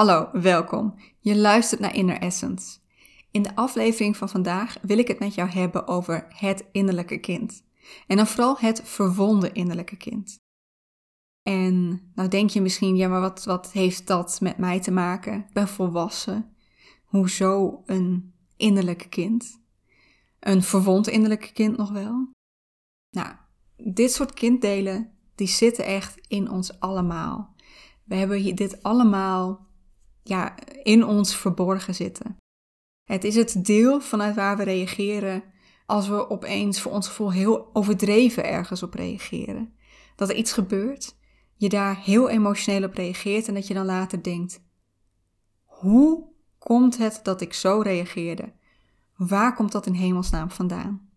Hallo, welkom. Je luistert naar Inner Essence. In de aflevering van vandaag wil ik het met jou hebben over het innerlijke kind. En dan vooral het verwonde innerlijke kind. En nou denk je misschien, ja, maar wat, wat heeft dat met mij te maken? Ik ben volwassen. Hoezo een innerlijk kind? Een verwond innerlijke kind nog wel? Nou, dit soort kinddelen, die zitten echt in ons allemaal. We hebben dit allemaal ja, in ons verborgen zitten. Het is het deel vanuit waar we reageren als we opeens voor ons gevoel heel overdreven ergens op reageren. Dat er iets gebeurt, je daar heel emotioneel op reageert en dat je dan later denkt: hoe komt het dat ik zo reageerde? Waar komt dat in hemelsnaam vandaan?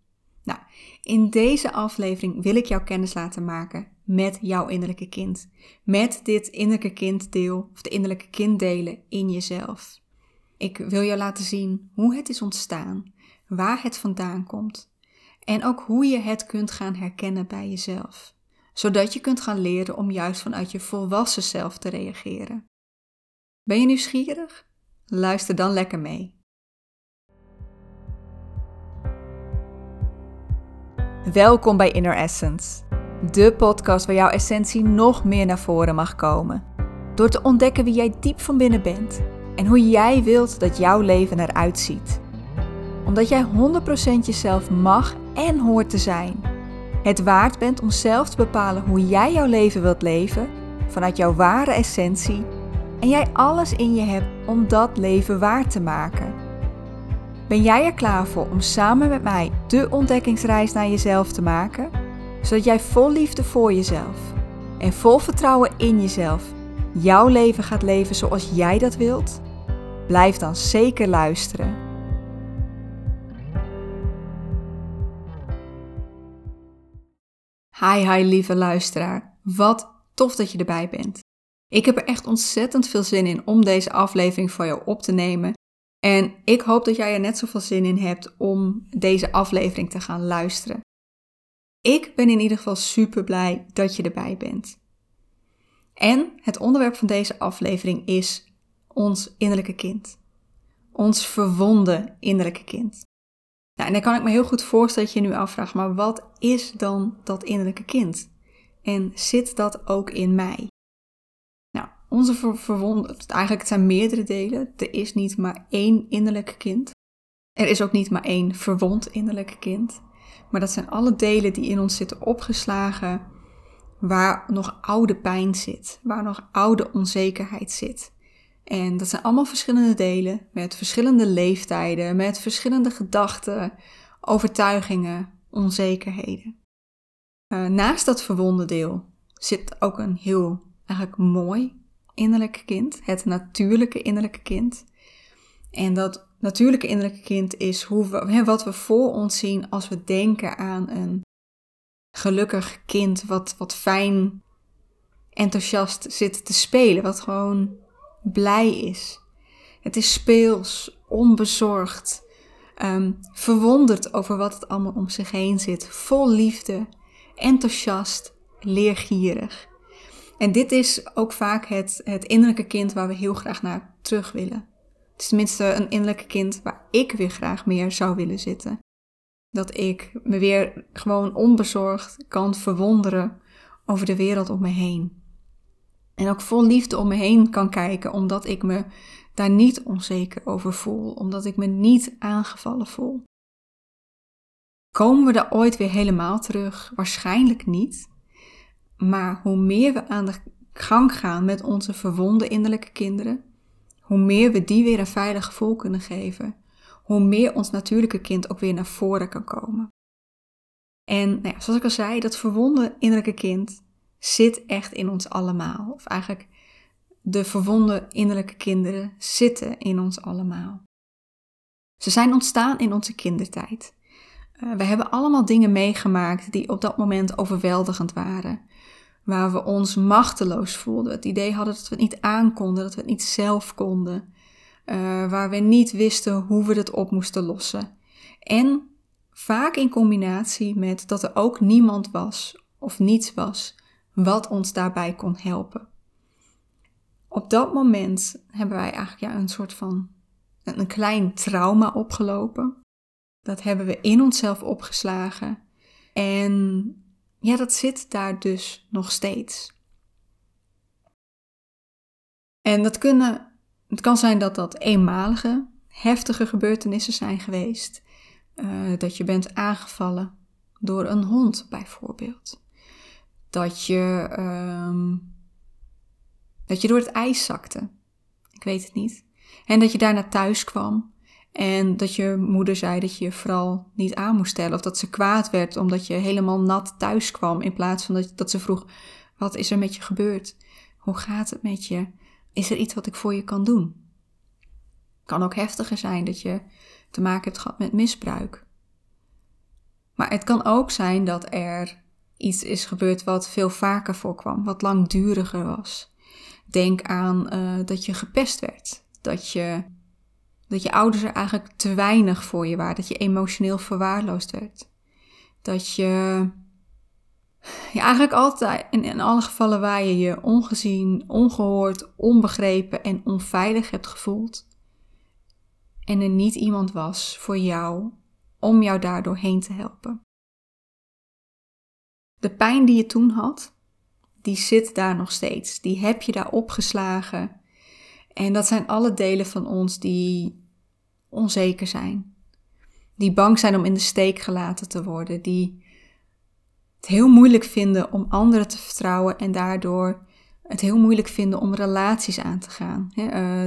Nou, in deze aflevering wil ik jou kennis laten maken met jouw innerlijke kind. Met dit innerlijke kinddeel of de innerlijke kinddelen in jezelf. Ik wil jou laten zien hoe het is ontstaan, waar het vandaan komt en ook hoe je het kunt gaan herkennen bij jezelf, zodat je kunt gaan leren om juist vanuit je volwassen zelf te reageren. Ben je nieuwsgierig? Luister dan lekker mee. Welkom bij Inner Essence, de podcast waar jouw essentie nog meer naar voren mag komen. Door te ontdekken wie jij diep van binnen bent en hoe jij wilt dat jouw leven eruit ziet. Omdat jij 100% jezelf mag en hoort te zijn. Het waard bent om zelf te bepalen hoe jij jouw leven wilt leven vanuit jouw ware essentie en jij alles in je hebt om dat leven waar te maken. Ben jij er klaar voor om samen met mij de ontdekkingsreis naar jezelf te maken? Zodat jij vol liefde voor jezelf en vol vertrouwen in jezelf jouw leven gaat leven zoals jij dat wilt? Blijf dan zeker luisteren. Hi, hi lieve luisteraar. Wat tof dat je erbij bent. Ik heb er echt ontzettend veel zin in om deze aflevering voor jou op te nemen. En ik hoop dat jij er net zoveel zin in hebt om deze aflevering te gaan luisteren. Ik ben in ieder geval super blij dat je erbij bent. En het onderwerp van deze aflevering is ons innerlijke kind. Ons verwonde innerlijke kind. Nou, en dan kan ik me heel goed voorstellen dat je nu afvraagt, maar wat is dan dat innerlijke kind? En zit dat ook in mij? Onze ver verwonde, eigenlijk het zijn meerdere delen. Er is niet maar één innerlijke kind. Er is ook niet maar één verwond innerlijke kind. Maar dat zijn alle delen die in ons zitten opgeslagen, waar nog oude pijn zit, waar nog oude onzekerheid zit. En dat zijn allemaal verschillende delen met verschillende leeftijden, met verschillende gedachten, overtuigingen, onzekerheden. Uh, naast dat verwonde deel zit ook een heel eigenlijk mooi innerlijke kind, het natuurlijke innerlijke kind. En dat natuurlijke innerlijke kind is hoe we, wat we voor ons zien als we denken aan een gelukkig kind wat, wat fijn, enthousiast zit te spelen, wat gewoon blij is. Het is speels, onbezorgd, um, verwonderd over wat het allemaal om zich heen zit, vol liefde, enthousiast, leergierig. En dit is ook vaak het, het innerlijke kind waar we heel graag naar terug willen. Het is tenminste een innerlijke kind waar ik weer graag meer zou willen zitten. Dat ik me weer gewoon onbezorgd kan verwonderen over de wereld om me heen. En ook vol liefde om me heen kan kijken, omdat ik me daar niet onzeker over voel, omdat ik me niet aangevallen voel. Komen we daar ooit weer helemaal terug? Waarschijnlijk niet. Maar hoe meer we aan de gang gaan met onze verwonde innerlijke kinderen, hoe meer we die weer een veilig gevoel kunnen geven, hoe meer ons natuurlijke kind ook weer naar voren kan komen. En nou ja, zoals ik al zei, dat verwonde innerlijke kind zit echt in ons allemaal. Of eigenlijk de verwonde innerlijke kinderen zitten in ons allemaal. Ze zijn ontstaan in onze kindertijd. Uh, we hebben allemaal dingen meegemaakt die op dat moment overweldigend waren. Waar we ons machteloos voelden. Het idee hadden dat we het niet aankonden, dat we het niet zelf konden. Uh, waar we niet wisten hoe we het op moesten lossen. En vaak in combinatie met dat er ook niemand was of niets was wat ons daarbij kon helpen. op dat moment hebben wij eigenlijk ja, een soort van een klein trauma opgelopen. Dat hebben we in onszelf opgeslagen. En ja, dat zit daar dus nog steeds. En dat kunnen, het kan zijn dat dat eenmalige, heftige gebeurtenissen zijn geweest. Uh, dat je bent aangevallen door een hond bijvoorbeeld. Dat je, um, dat je door het ijs zakte. Ik weet het niet. En dat je daarna thuis kwam en dat je moeder zei dat je je vooral niet aan moest stellen. Of dat ze kwaad werd omdat je helemaal nat thuis kwam. In plaats van dat, dat ze vroeg: Wat is er met je gebeurd? Hoe gaat het met je? Is er iets wat ik voor je kan doen? kan ook heftiger zijn dat je te maken hebt gehad met misbruik. Maar het kan ook zijn dat er iets is gebeurd wat veel vaker voorkwam, wat langduriger was. Denk aan uh, dat je gepest werd, dat je, dat je ouders er eigenlijk te weinig voor je waren, dat je emotioneel verwaarloosd werd. Dat je, eigenlijk altijd, in, in alle gevallen waar je je ongezien, ongehoord, onbegrepen en onveilig hebt gevoeld, en er niet iemand was voor jou om jou daardoor heen te helpen. De pijn die je toen had, die zit daar nog steeds. Die heb je daar opgeslagen. En dat zijn alle delen van ons die onzeker zijn. Die bang zijn om in de steek gelaten te worden. Die het heel moeilijk vinden om anderen te vertrouwen en daardoor het heel moeilijk vinden om relaties aan te gaan. Uh,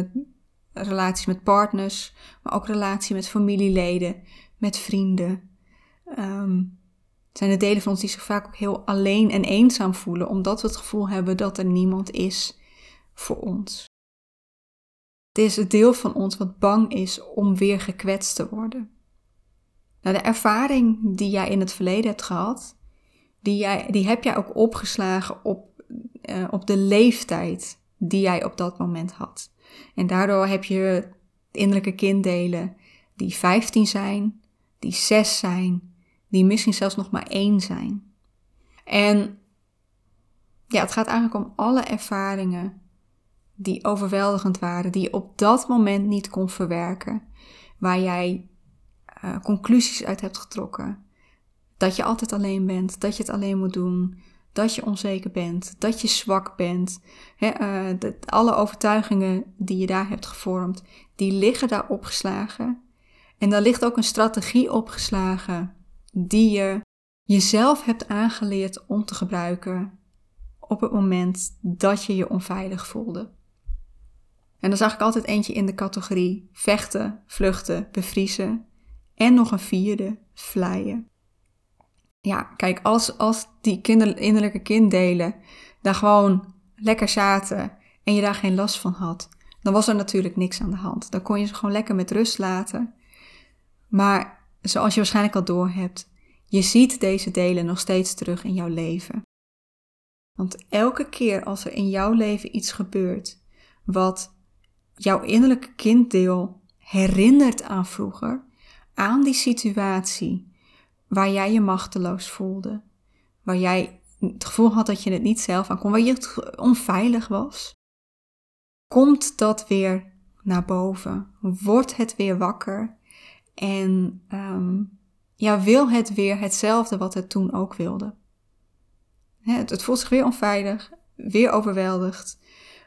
relaties met partners, maar ook relatie met familieleden, met vrienden. Um, het zijn de delen van ons die zich vaak ook heel alleen en eenzaam voelen, omdat we het gevoel hebben dat er niemand is voor ons. Het is het deel van ons wat bang is om weer gekwetst te worden. Nou, de ervaring die jij in het verleden hebt gehad, die, jij, die heb jij ook opgeslagen op, uh, op de leeftijd die jij op dat moment had. En daardoor heb je innerlijke kinddelen die 15 zijn, die 6 zijn, die misschien zelfs nog maar één zijn. En ja, het gaat eigenlijk om alle ervaringen die overweldigend waren, die je op dat moment niet kon verwerken, waar jij uh, conclusies uit hebt getrokken. Dat je altijd alleen bent, dat je het alleen moet doen, dat je onzeker bent, dat je zwak bent. uh, alle overtuigingen die je daar hebt gevormd, die liggen daar opgeslagen. En daar ligt ook een strategie opgeslagen die je jezelf hebt aangeleerd om te gebruiken op het moment dat je je onveilig voelde. En dan zag ik altijd eentje in de categorie vechten, vluchten, bevriezen en nog een vierde, vleien ja, kijk, als, als die kinder, innerlijke kinddelen daar gewoon lekker zaten en je daar geen last van had, dan was er natuurlijk niks aan de hand. Dan kon je ze gewoon lekker met rust laten. Maar zoals je waarschijnlijk al door hebt, je ziet deze delen nog steeds terug in jouw leven. Want elke keer als er in jouw leven iets gebeurt wat jouw innerlijke kinddeel herinnert aan vroeger, aan die situatie, waar jij je machteloos voelde, waar jij het gevoel had dat je het niet zelf aan kon, waar je onveilig was, komt dat weer naar boven, wordt het weer wakker en um, ja, wil het weer hetzelfde wat het toen ook wilde. Het, het voelt zich weer onveilig, weer overweldigd,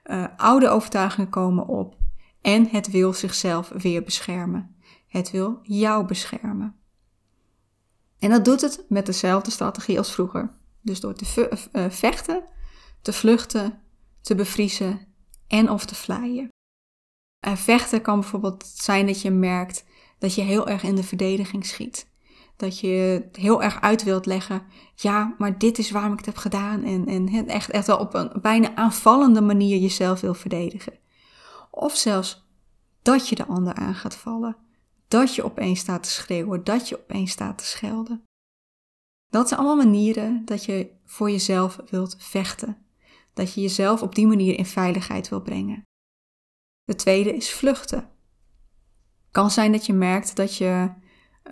uh, oude overtuigingen komen op en het wil zichzelf weer beschermen. Het wil jou beschermen. En dat doet het met dezelfde strategie als vroeger. Dus door te uh, vechten, te vluchten, te bevriezen en of te vlaaien. Uh, vechten kan bijvoorbeeld zijn dat je merkt dat je heel erg in de verdediging schiet. Dat je heel erg uit wilt leggen. Ja, maar dit is waarom ik het heb gedaan. En, en echt, echt wel op een bijna aanvallende manier jezelf wil verdedigen. Of zelfs dat je de ander aan gaat vallen dat je opeens staat te schreeuwen, dat je opeens staat te schelden. Dat zijn allemaal manieren dat je voor jezelf wilt vechten. Dat je jezelf op die manier in veiligheid wil brengen. De tweede is vluchten. Kan zijn dat je merkt dat je,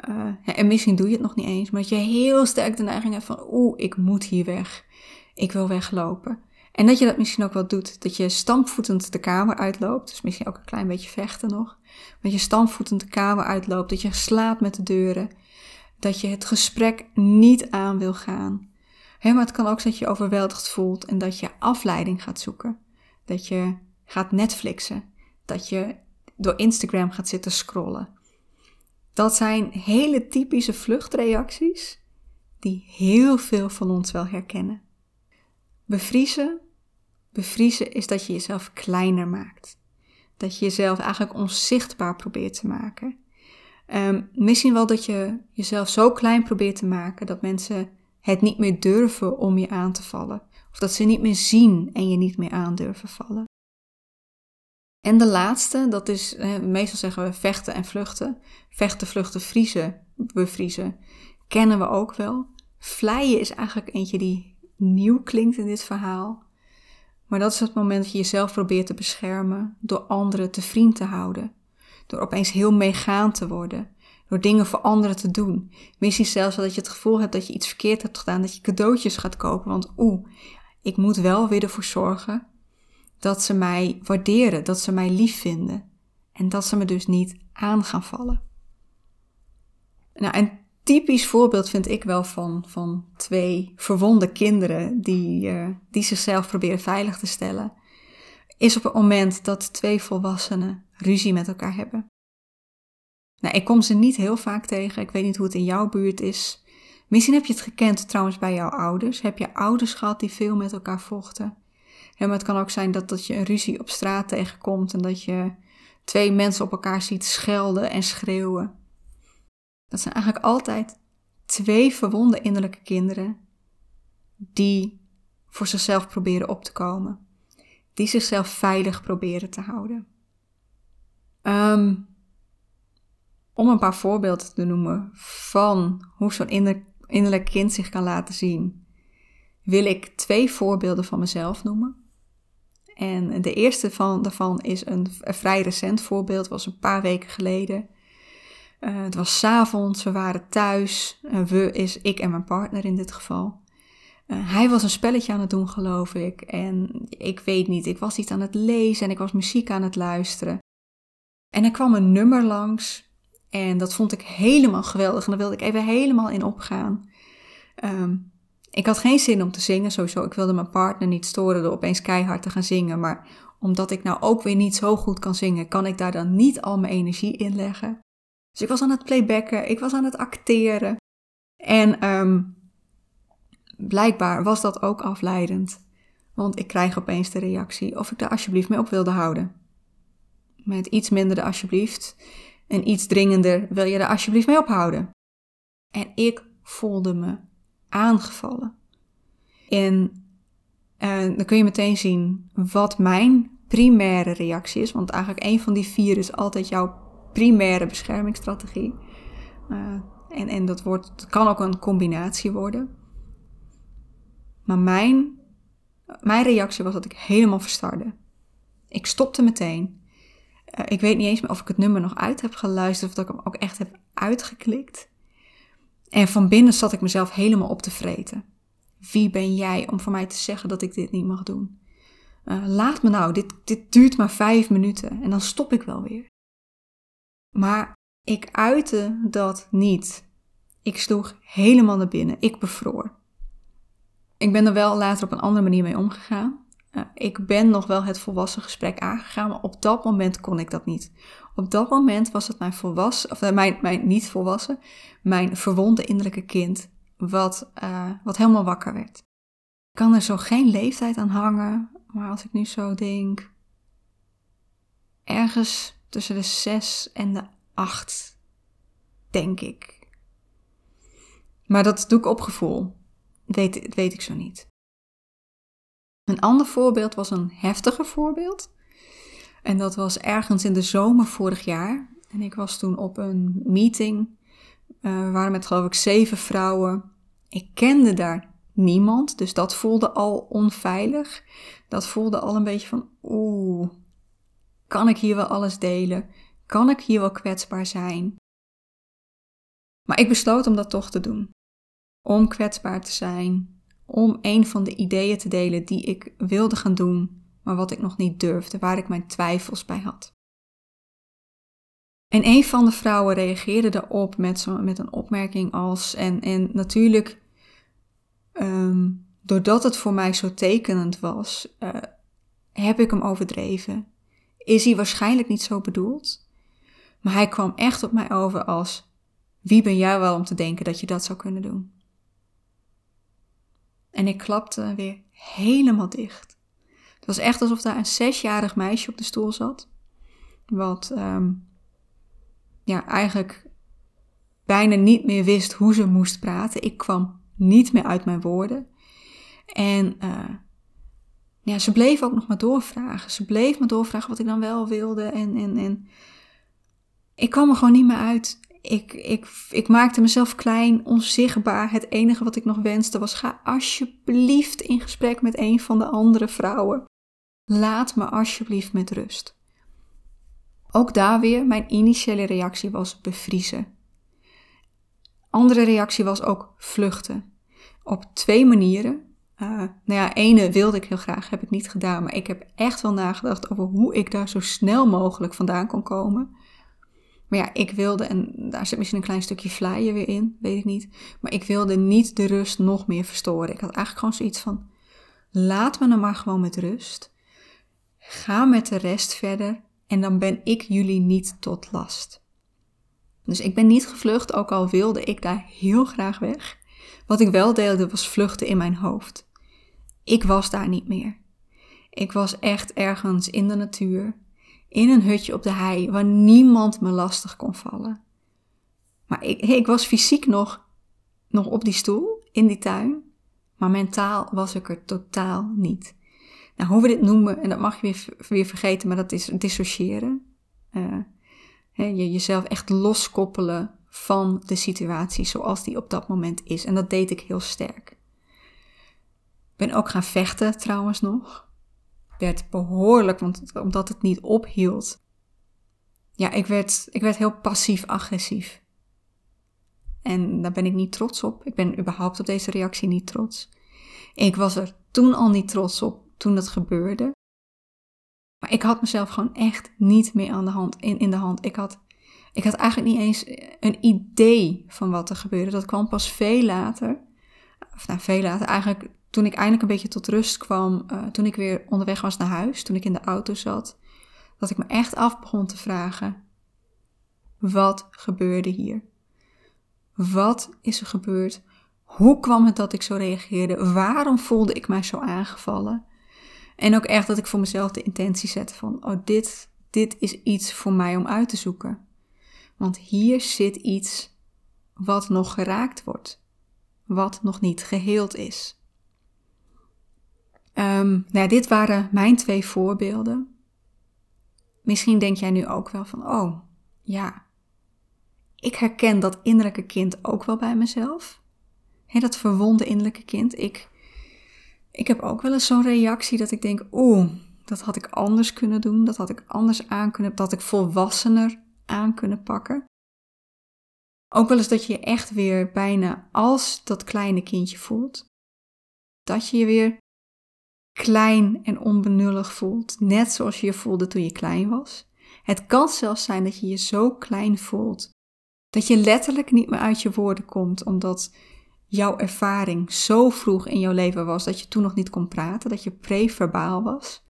uh, en misschien doe je het nog niet eens, maar dat je heel sterk de neiging hebt van, oeh, ik moet hier weg. Ik wil weglopen. En dat je dat misschien ook wel doet. Dat je stampvoetend de kamer uitloopt. Dus misschien ook een klein beetje vechten nog. Dat je stampvoetend de kamer uitloopt. Dat je slaapt met de deuren. Dat je het gesprek niet aan wil gaan. maar het kan ook zijn dat je overweldigd voelt en dat je afleiding gaat zoeken. Dat je gaat Netflixen. Dat je door Instagram gaat zitten scrollen. Dat zijn hele typische vluchtreacties die heel veel van ons wel herkennen. Bevriezen. Bevriezen is dat je jezelf kleiner maakt. Dat je jezelf eigenlijk onzichtbaar probeert te maken. Um, misschien wel dat je jezelf zo klein probeert te maken dat mensen het niet meer durven om je aan te vallen. Of dat ze niet meer zien en je niet meer aan durven vallen. En de laatste, dat is, meestal zeggen we vechten en vluchten. Vechten, vluchten, vriezen, bevriezen. Kennen we ook wel. Vleien is eigenlijk eentje die nieuw klinkt in dit verhaal. Maar dat is het moment dat je jezelf probeert te beschermen door anderen te vriend te houden. Door opeens heel meegaand te worden. Door dingen voor anderen te doen. Misschien zelfs dat je het gevoel hebt dat je iets verkeerd hebt gedaan. Dat je cadeautjes gaat kopen. Want oeh, ik moet wel weer ervoor zorgen dat ze mij waarderen. Dat ze mij lief vinden. En dat ze me dus niet aan gaan vallen. Nou, en typisch voorbeeld vind ik wel van, van twee verwonde kinderen die, uh, die zichzelf proberen veilig te stellen, is op het moment dat twee volwassenen ruzie met elkaar hebben. Nou, ik kom ze niet heel vaak tegen. Ik weet niet hoe het in jouw buurt is. Misschien heb je het gekend trouwens bij jouw ouders. Heb je ouders gehad die veel met elkaar vochten? Maar het kan ook zijn dat, dat je een ruzie op straat tegenkomt en dat je twee mensen op elkaar ziet schelden en schreeuwen. Dat zijn eigenlijk altijd twee verwonde innerlijke kinderen die voor zichzelf proberen op te komen. Die zichzelf veilig proberen te houden. Ehm, om een paar voorbeelden te noemen van hoe zo'n innerlijk kind zich kan laten zien, wil ik twee voorbeelden van mezelf noemen. En de eerste van, daarvan is een, een vrij recent voorbeeld, was een paar weken geleden. Uh, het was s'avonds, we waren thuis. We is ik en mijn partner in dit geval. Uh, hij was een spelletje aan het doen, geloof ik. En ik weet niet, ik was iets aan het lezen en ik was muziek aan het luisteren. En er kwam een nummer langs en dat vond ik helemaal geweldig. En daar wilde ik even helemaal in opgaan. Um, ik had geen zin om te zingen, sowieso. Ik wilde mijn partner niet storen door opeens keihard te gaan zingen. Maar omdat ik nou ook weer niet zo goed kan zingen, kan ik daar dan niet al mijn energie in leggen. Dus ik was aan het playbacken, ik was aan het acteren. En um, blijkbaar was dat ook afleidend. Want ik krijg opeens de reactie of ik daar alsjeblieft mee op wilde houden. Met iets minder de alsjeblieft en iets dringender wil je er alsjeblieft mee ophouden. En ik voelde me aangevallen. En uh, dan kun je meteen zien wat mijn primaire reactie is. Want eigenlijk een van die vier is altijd jouw primaire beschermingsstrategie. Uh, en, en dat, wordt, kan ook een combinatie worden. Maar mijn, mijn reactie was dat ik helemaal verstarde. Ik stopte meteen. Uh, ik weet niet eens meer of ik het nummer nog uit heb geluisterd of dat ik hem ook echt heb uitgeklikt. En van binnen zat ik mezelf helemaal op te vreten. Wie ben jij om voor mij te zeggen dat ik dit niet mag doen? Uh, laat me nou, dit, dit duurt maar vijf minuten en dan stop ik wel weer. Maar ik uitte dat niet. Ik sloeg helemaal naar binnen. Ik bevroor. Ik ben er wel later op een andere manier mee omgegaan. Uh, ik ben nog wel het volwassen gesprek aangegaan, maar op dat moment kon ik dat niet. Op dat moment was het mijn volwassen, of eh, mijn, mijn niet volwassen, mijn verwonde innerlijke kind, wat, uh, wat helemaal wakker werd. Ik kan er zo geen leeftijd aan hangen, maar als ik nu zo denk, ergens tussen de zes en de acht, denk ik. Maar dat doe ik op gevoel. Weet, weet ik zo niet. Een ander voorbeeld was een heftiger voorbeeld. En dat was ergens in de zomer vorig jaar. En ik was toen op een meeting. Uh, waren met geloof ik zeven vrouwen. Ik kende daar niemand, dus dat voelde al onveilig. Dat voelde al een beetje van, oeh, kan ik hier wel alles delen? Kan ik hier wel kwetsbaar zijn? Maar ik besloot om dat toch te doen. Om kwetsbaar te zijn, om een van de ideeën te delen die ik wilde gaan doen, maar wat ik nog niet durfde, waar ik mijn twijfels bij had. En een van de vrouwen reageerde daarop met, zo, met een opmerking als, en, en natuurlijk, ehm, doordat het voor mij zo tekenend was, uh, heb ik hem overdreven. Is hij waarschijnlijk niet zo bedoeld, maar hij kwam echt op mij over als, wie ben jij wel om te denken dat je dat zou kunnen doen? En ik klapte weer helemaal dicht. Het was echt alsof daar een zesjarig meisje op de stoel zat. Wat um, ja, eigenlijk bijna niet meer wist hoe ze moest praten. Ik kwam niet meer uit mijn woorden. En uh, ze bleef ook nog maar doorvragen. Ze bleef me doorvragen wat ik dan wel wilde. En, en, en ik kwam er gewoon niet meer uit. Ik, ik, ik maakte mezelf klein, onzichtbaar. Het enige wat ik nog wenste was: ga alsjeblieft in gesprek met een van de andere vrouwen. Laat me alsjeblieft met rust. Ook daar weer, mijn initiële reactie was bevriezen. Andere reactie was ook vluchten. Op twee manieren. Uh, nou ja, ene wilde ik heel graag, heb ik niet gedaan. Maar ik heb echt wel nagedacht over hoe ik daar zo snel mogelijk vandaan kon komen. Maar ja, ik wilde, en daar zit misschien een klein stukje vlaaien weer in, weet ik niet. Maar ik wilde niet de rust nog meer verstoren. Ik had eigenlijk gewoon zoiets van: laat me nou maar gewoon met rust. Ga met de rest verder en dan ben ik jullie niet tot last. Dus ik ben niet gevlucht, ook al wilde ik daar heel graag weg. Wat ik wel deelde was vluchten in mijn hoofd. Ik was daar niet meer. Ik was echt ergens in de natuur, in een hutje op de hei, waar niemand me lastig kon vallen. Maar ik, ik was fysiek nog, nog op die stoel, in die tuin, maar mentaal was ik er totaal niet. Nou, hoe we dit noemen, en dat mag je weer, weer vergeten, maar dat is dissociëren. Uh, je jezelf echt loskoppelen van de situatie zoals die op dat moment is. En dat deed ik heel sterk. Ben ook gaan vechten trouwens nog. Werd behoorlijk, want, omdat het niet ophield. Ja, ik werd, ik werd heel passief-agressief. En daar ben ik niet trots op. Ik ben überhaupt op deze reactie niet trots. Ik was er toen al niet trots op toen dat gebeurde. Maar ik had mezelf gewoon echt niet meer aan de hand, in, in de hand. Ik had, ik had eigenlijk niet eens een idee van wat er gebeurde. Dat kwam pas veel later. Of nou, veel later. Eigenlijk toen ik eindelijk een beetje tot rust kwam. Uh, toen ik weer onderweg was naar huis. Toen ik in de auto zat. Dat ik me echt af begon te vragen. Wat gebeurde hier? Wat is er gebeurd? Hoe kwam het dat ik zo reageerde? Waarom voelde ik mij zo aangevallen? En ook echt dat ik voor mezelf de intentie zet van, oh dit, dit is iets voor mij om uit te zoeken. Want hier zit iets wat nog geraakt wordt, wat nog niet geheeld is. Um, nou, dit waren mijn twee voorbeelden. Misschien denk jij nu ook wel van, oh ja, ik herken dat innerlijke kind ook wel bij mezelf. Dat verwonde innerlijke kind. Ik, ik heb ook wel eens zo'n reactie dat ik denk, oeh, dat had ik anders kunnen doen, dat had ik anders aan kunnen, dat ik volwassener aan kunnen pakken. Ook wel eens dat je je echt weer bijna als dat kleine kindje voelt. Dat je je weer klein en onbenullig voelt, net zoals je je voelde toen je klein was. Het kan zelfs zijn dat je je zo klein voelt dat je letterlijk niet meer uit je woorden komt, omdat jouw ervaring zo vroeg in jouw leven was dat je toen nog niet kon praten, dat je preverbaal was.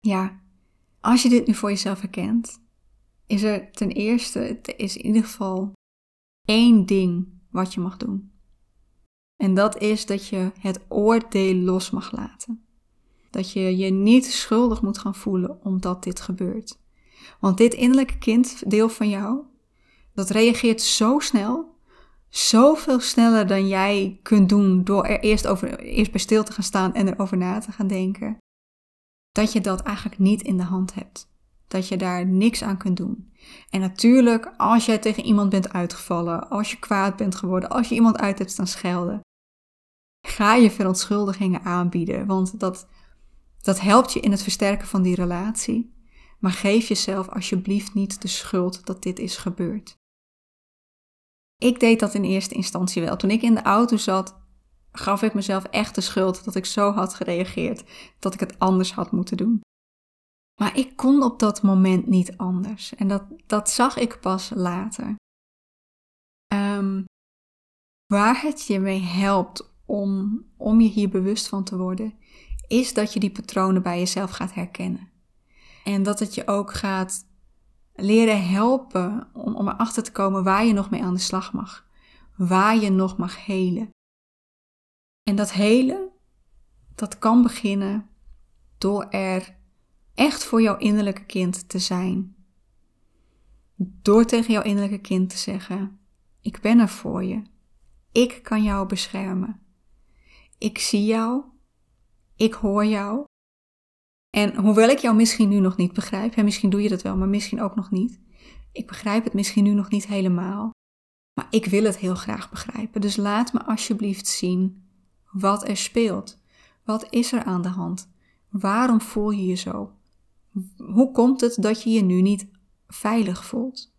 Ja, als je dit nu voor jezelf herkent, is er ten eerste, er is in ieder geval één ding wat je mag doen. En dat is dat je het oordeel los mag laten. Dat je je niet schuldig moet gaan voelen omdat dit gebeurt. Want dit innerlijke kind, deel van jou, dat reageert zo snel zoveel sneller dan jij kunt doen door er eerst, over, eerst bij stil te gaan staan en erover na te gaan denken, dat je dat eigenlijk niet in de hand hebt. Dat je daar niks aan kunt doen. En natuurlijk, als jij tegen iemand bent uitgevallen, als je kwaad bent geworden, als je iemand uit hebt staan schelden, ga je verontschuldigingen aanbieden, want dat, dat helpt je in het versterken van die relatie. Maar geef jezelf alsjeblieft niet de schuld dat dit is gebeurd. Ik deed dat in eerste instantie wel. Toen ik in de auto zat, gaf ik mezelf echt de schuld dat ik zo had gereageerd, dat ik het anders had moeten doen. Maar ik kon op dat moment niet anders. En dat, dat zag ik pas later. Um, waar het je mee helpt om, om je hier bewust van te worden, is dat je die patronen bij jezelf gaat herkennen. En dat het je ook gaat leren helpen om, om erachter te komen waar je nog mee aan de slag mag. Waar je nog mag helen. En dat helen, dat kan beginnen door er echt voor jouw innerlijke kind te zijn. Door tegen jouw innerlijke kind te zeggen: Ik ben er voor je. Ik kan jou beschermen. Ik zie jou. Ik hoor jou. En hoewel ik jou misschien nu nog niet begrijp, en misschien doe je dat wel, maar misschien ook nog niet. Ik begrijp het misschien nu nog niet helemaal. Maar ik wil het heel graag begrijpen. Dus laat me alsjeblieft zien wat er speelt. Wat is er aan de hand? Waarom voel je je zo? Hoe komt het dat je je nu niet veilig voelt?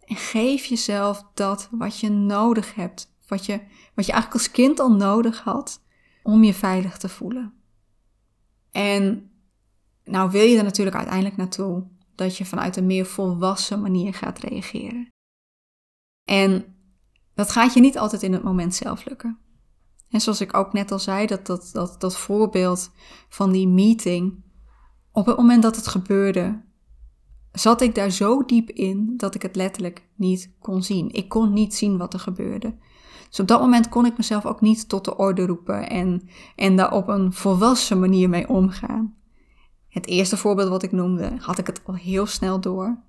En geef jezelf dat wat je nodig hebt, wat je, wat je eigenlijk als kind al nodig had om je veilig te voelen. En nou wil je er natuurlijk uiteindelijk naartoe dat je vanuit een meer volwassen manier gaat reageren. En dat gaat je niet altijd in het moment zelf lukken. En zoals ik ook net al zei, dat, dat, dat, dat voorbeeld van die meeting. Op het moment dat het gebeurde, zat ik daar zo diep in dat ik het letterlijk niet kon zien. Ik kon niet zien wat er gebeurde. Dus op dat moment kon ik mezelf ook niet tot de orde roepen en, en daar op een volwassen manier mee omgaan. Het eerste voorbeeld wat ik noemde, had ik het al heel snel door.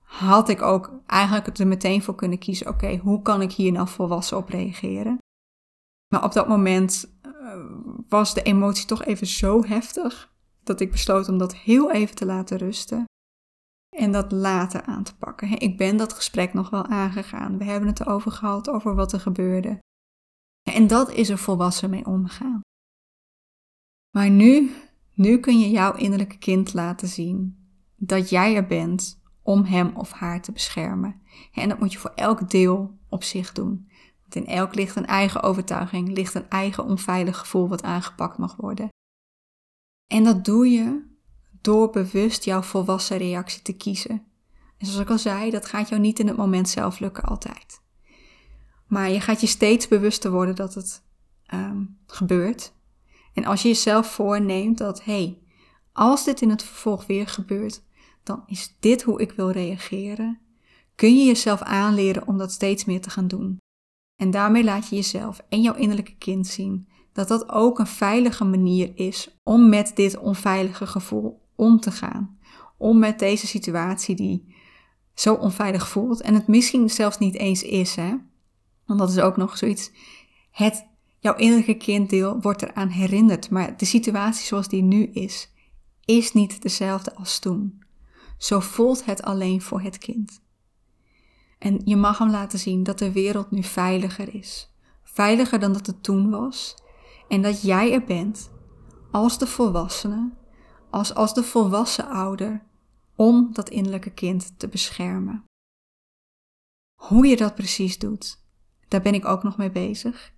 Had ik ook eigenlijk er meteen voor kunnen kiezen: oké, hoe kan ik hier nou volwassen op reageren? Maar op dat moment uh, was de emotie toch even zo heftig dat ik besloot om dat heel even te laten rusten en dat later aan te pakken. Ik ben dat gesprek nog wel aangegaan. We hebben het erover gehad, over wat er gebeurde. En dat is er volwassen mee omgaan. Maar nu, nu kun je jouw innerlijke kind laten zien dat jij er bent om hem of haar te beschermen. En dat moet je voor elk deel op zich doen. Want in elk ligt een eigen overtuiging, ligt een eigen onveilig gevoel wat aangepakt mag worden. En dat doe je door bewust jouw volwassen reactie te kiezen. En zoals ik al zei, dat gaat jou niet in het moment zelf lukken altijd. Maar je gaat je steeds bewuster worden dat het um, gebeurt. En als je jezelf voorneemt dat, hé, hey, als dit in het vervolg weer gebeurt, dan is dit hoe ik wil reageren, kun je jezelf aanleren om dat steeds meer te gaan doen. En daarmee laat je jezelf en jouw innerlijke kind zien dat dat ook een veilige manier is om met dit onveilige gevoel om te gaan. Om met deze situatie die zo onveilig voelt en het misschien zelfs niet eens is, hè? Want dat is ook nog zoiets. Het, jouw innerlijke kinddeel wordt eraan herinnerd, maar de situatie zoals die nu is, is niet dezelfde als toen. Zo voelt het alleen voor het kind. En je mag hem laten zien dat de wereld nu veiliger is. Veiliger dan dat het toen was. En dat jij er bent als de volwassene als, als de volwassen ouder om dat innerlijke kind te beschermen. Hoe je dat precies doet, daar ben ik ook nog mee bezig.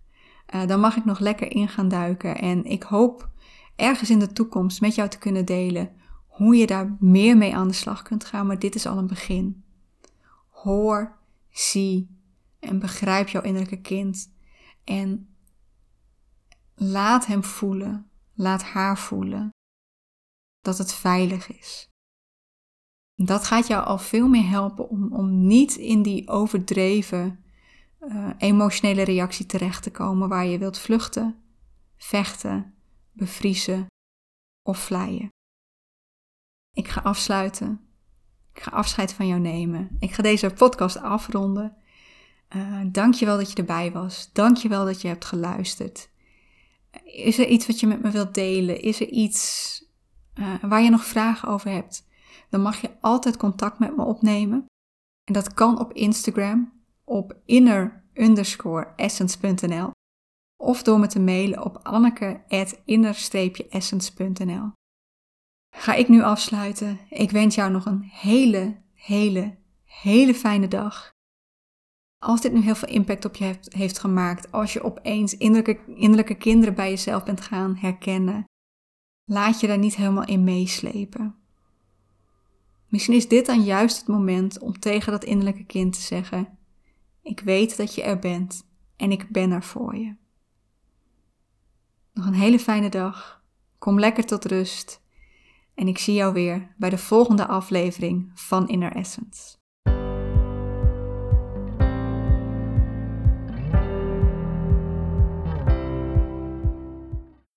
Uh, daar mag ik nog lekker in gaan duiken en ik hoop ergens in de toekomst met jou te kunnen delen hoe je daar meer mee aan de slag kunt gaan, maar dit is al een begin. Hoor, zie en begrijp jouw innerlijke kind en laat hem voelen, laat haar voelen dat het veilig is. Dat gaat jou al veel meer helpen om, om niet in die overdreven uh, emotionele reactie terecht te komen waar je wilt vluchten, vechten, bevriezen of vlijen. Ik ga afsluiten. Ik ga afscheid van jou nemen. Ik ga deze podcast afronden. Uh, Dank je wel dat je erbij was. Dank je wel dat je hebt geluisterd. Is er iets wat je met me wilt delen? Is er iets uh, waar je nog vragen over hebt, dan mag je altijd contact met me opnemen. En dat kan op Instagram op inner essence.nl of door me te mailen op anneke.inner-essence.nl. Ga ik nu afsluiten. Ik wens jou nog een hele, hele, hele fijne dag. Als dit nu heel veel impact op je heeft, heeft gemaakt, als je opeens innerlijke, innerlijke kinderen bij jezelf bent gaan herkennen, laat je daar niet helemaal in meeslepen. Misschien is dit dan juist het moment om tegen dat innerlijke kind te zeggen: Ik weet dat je er bent en ik ben er voor je. Nog een hele fijne dag. Kom lekker tot rust. En ik zie jou weer bij de volgende aflevering van Inner Essence.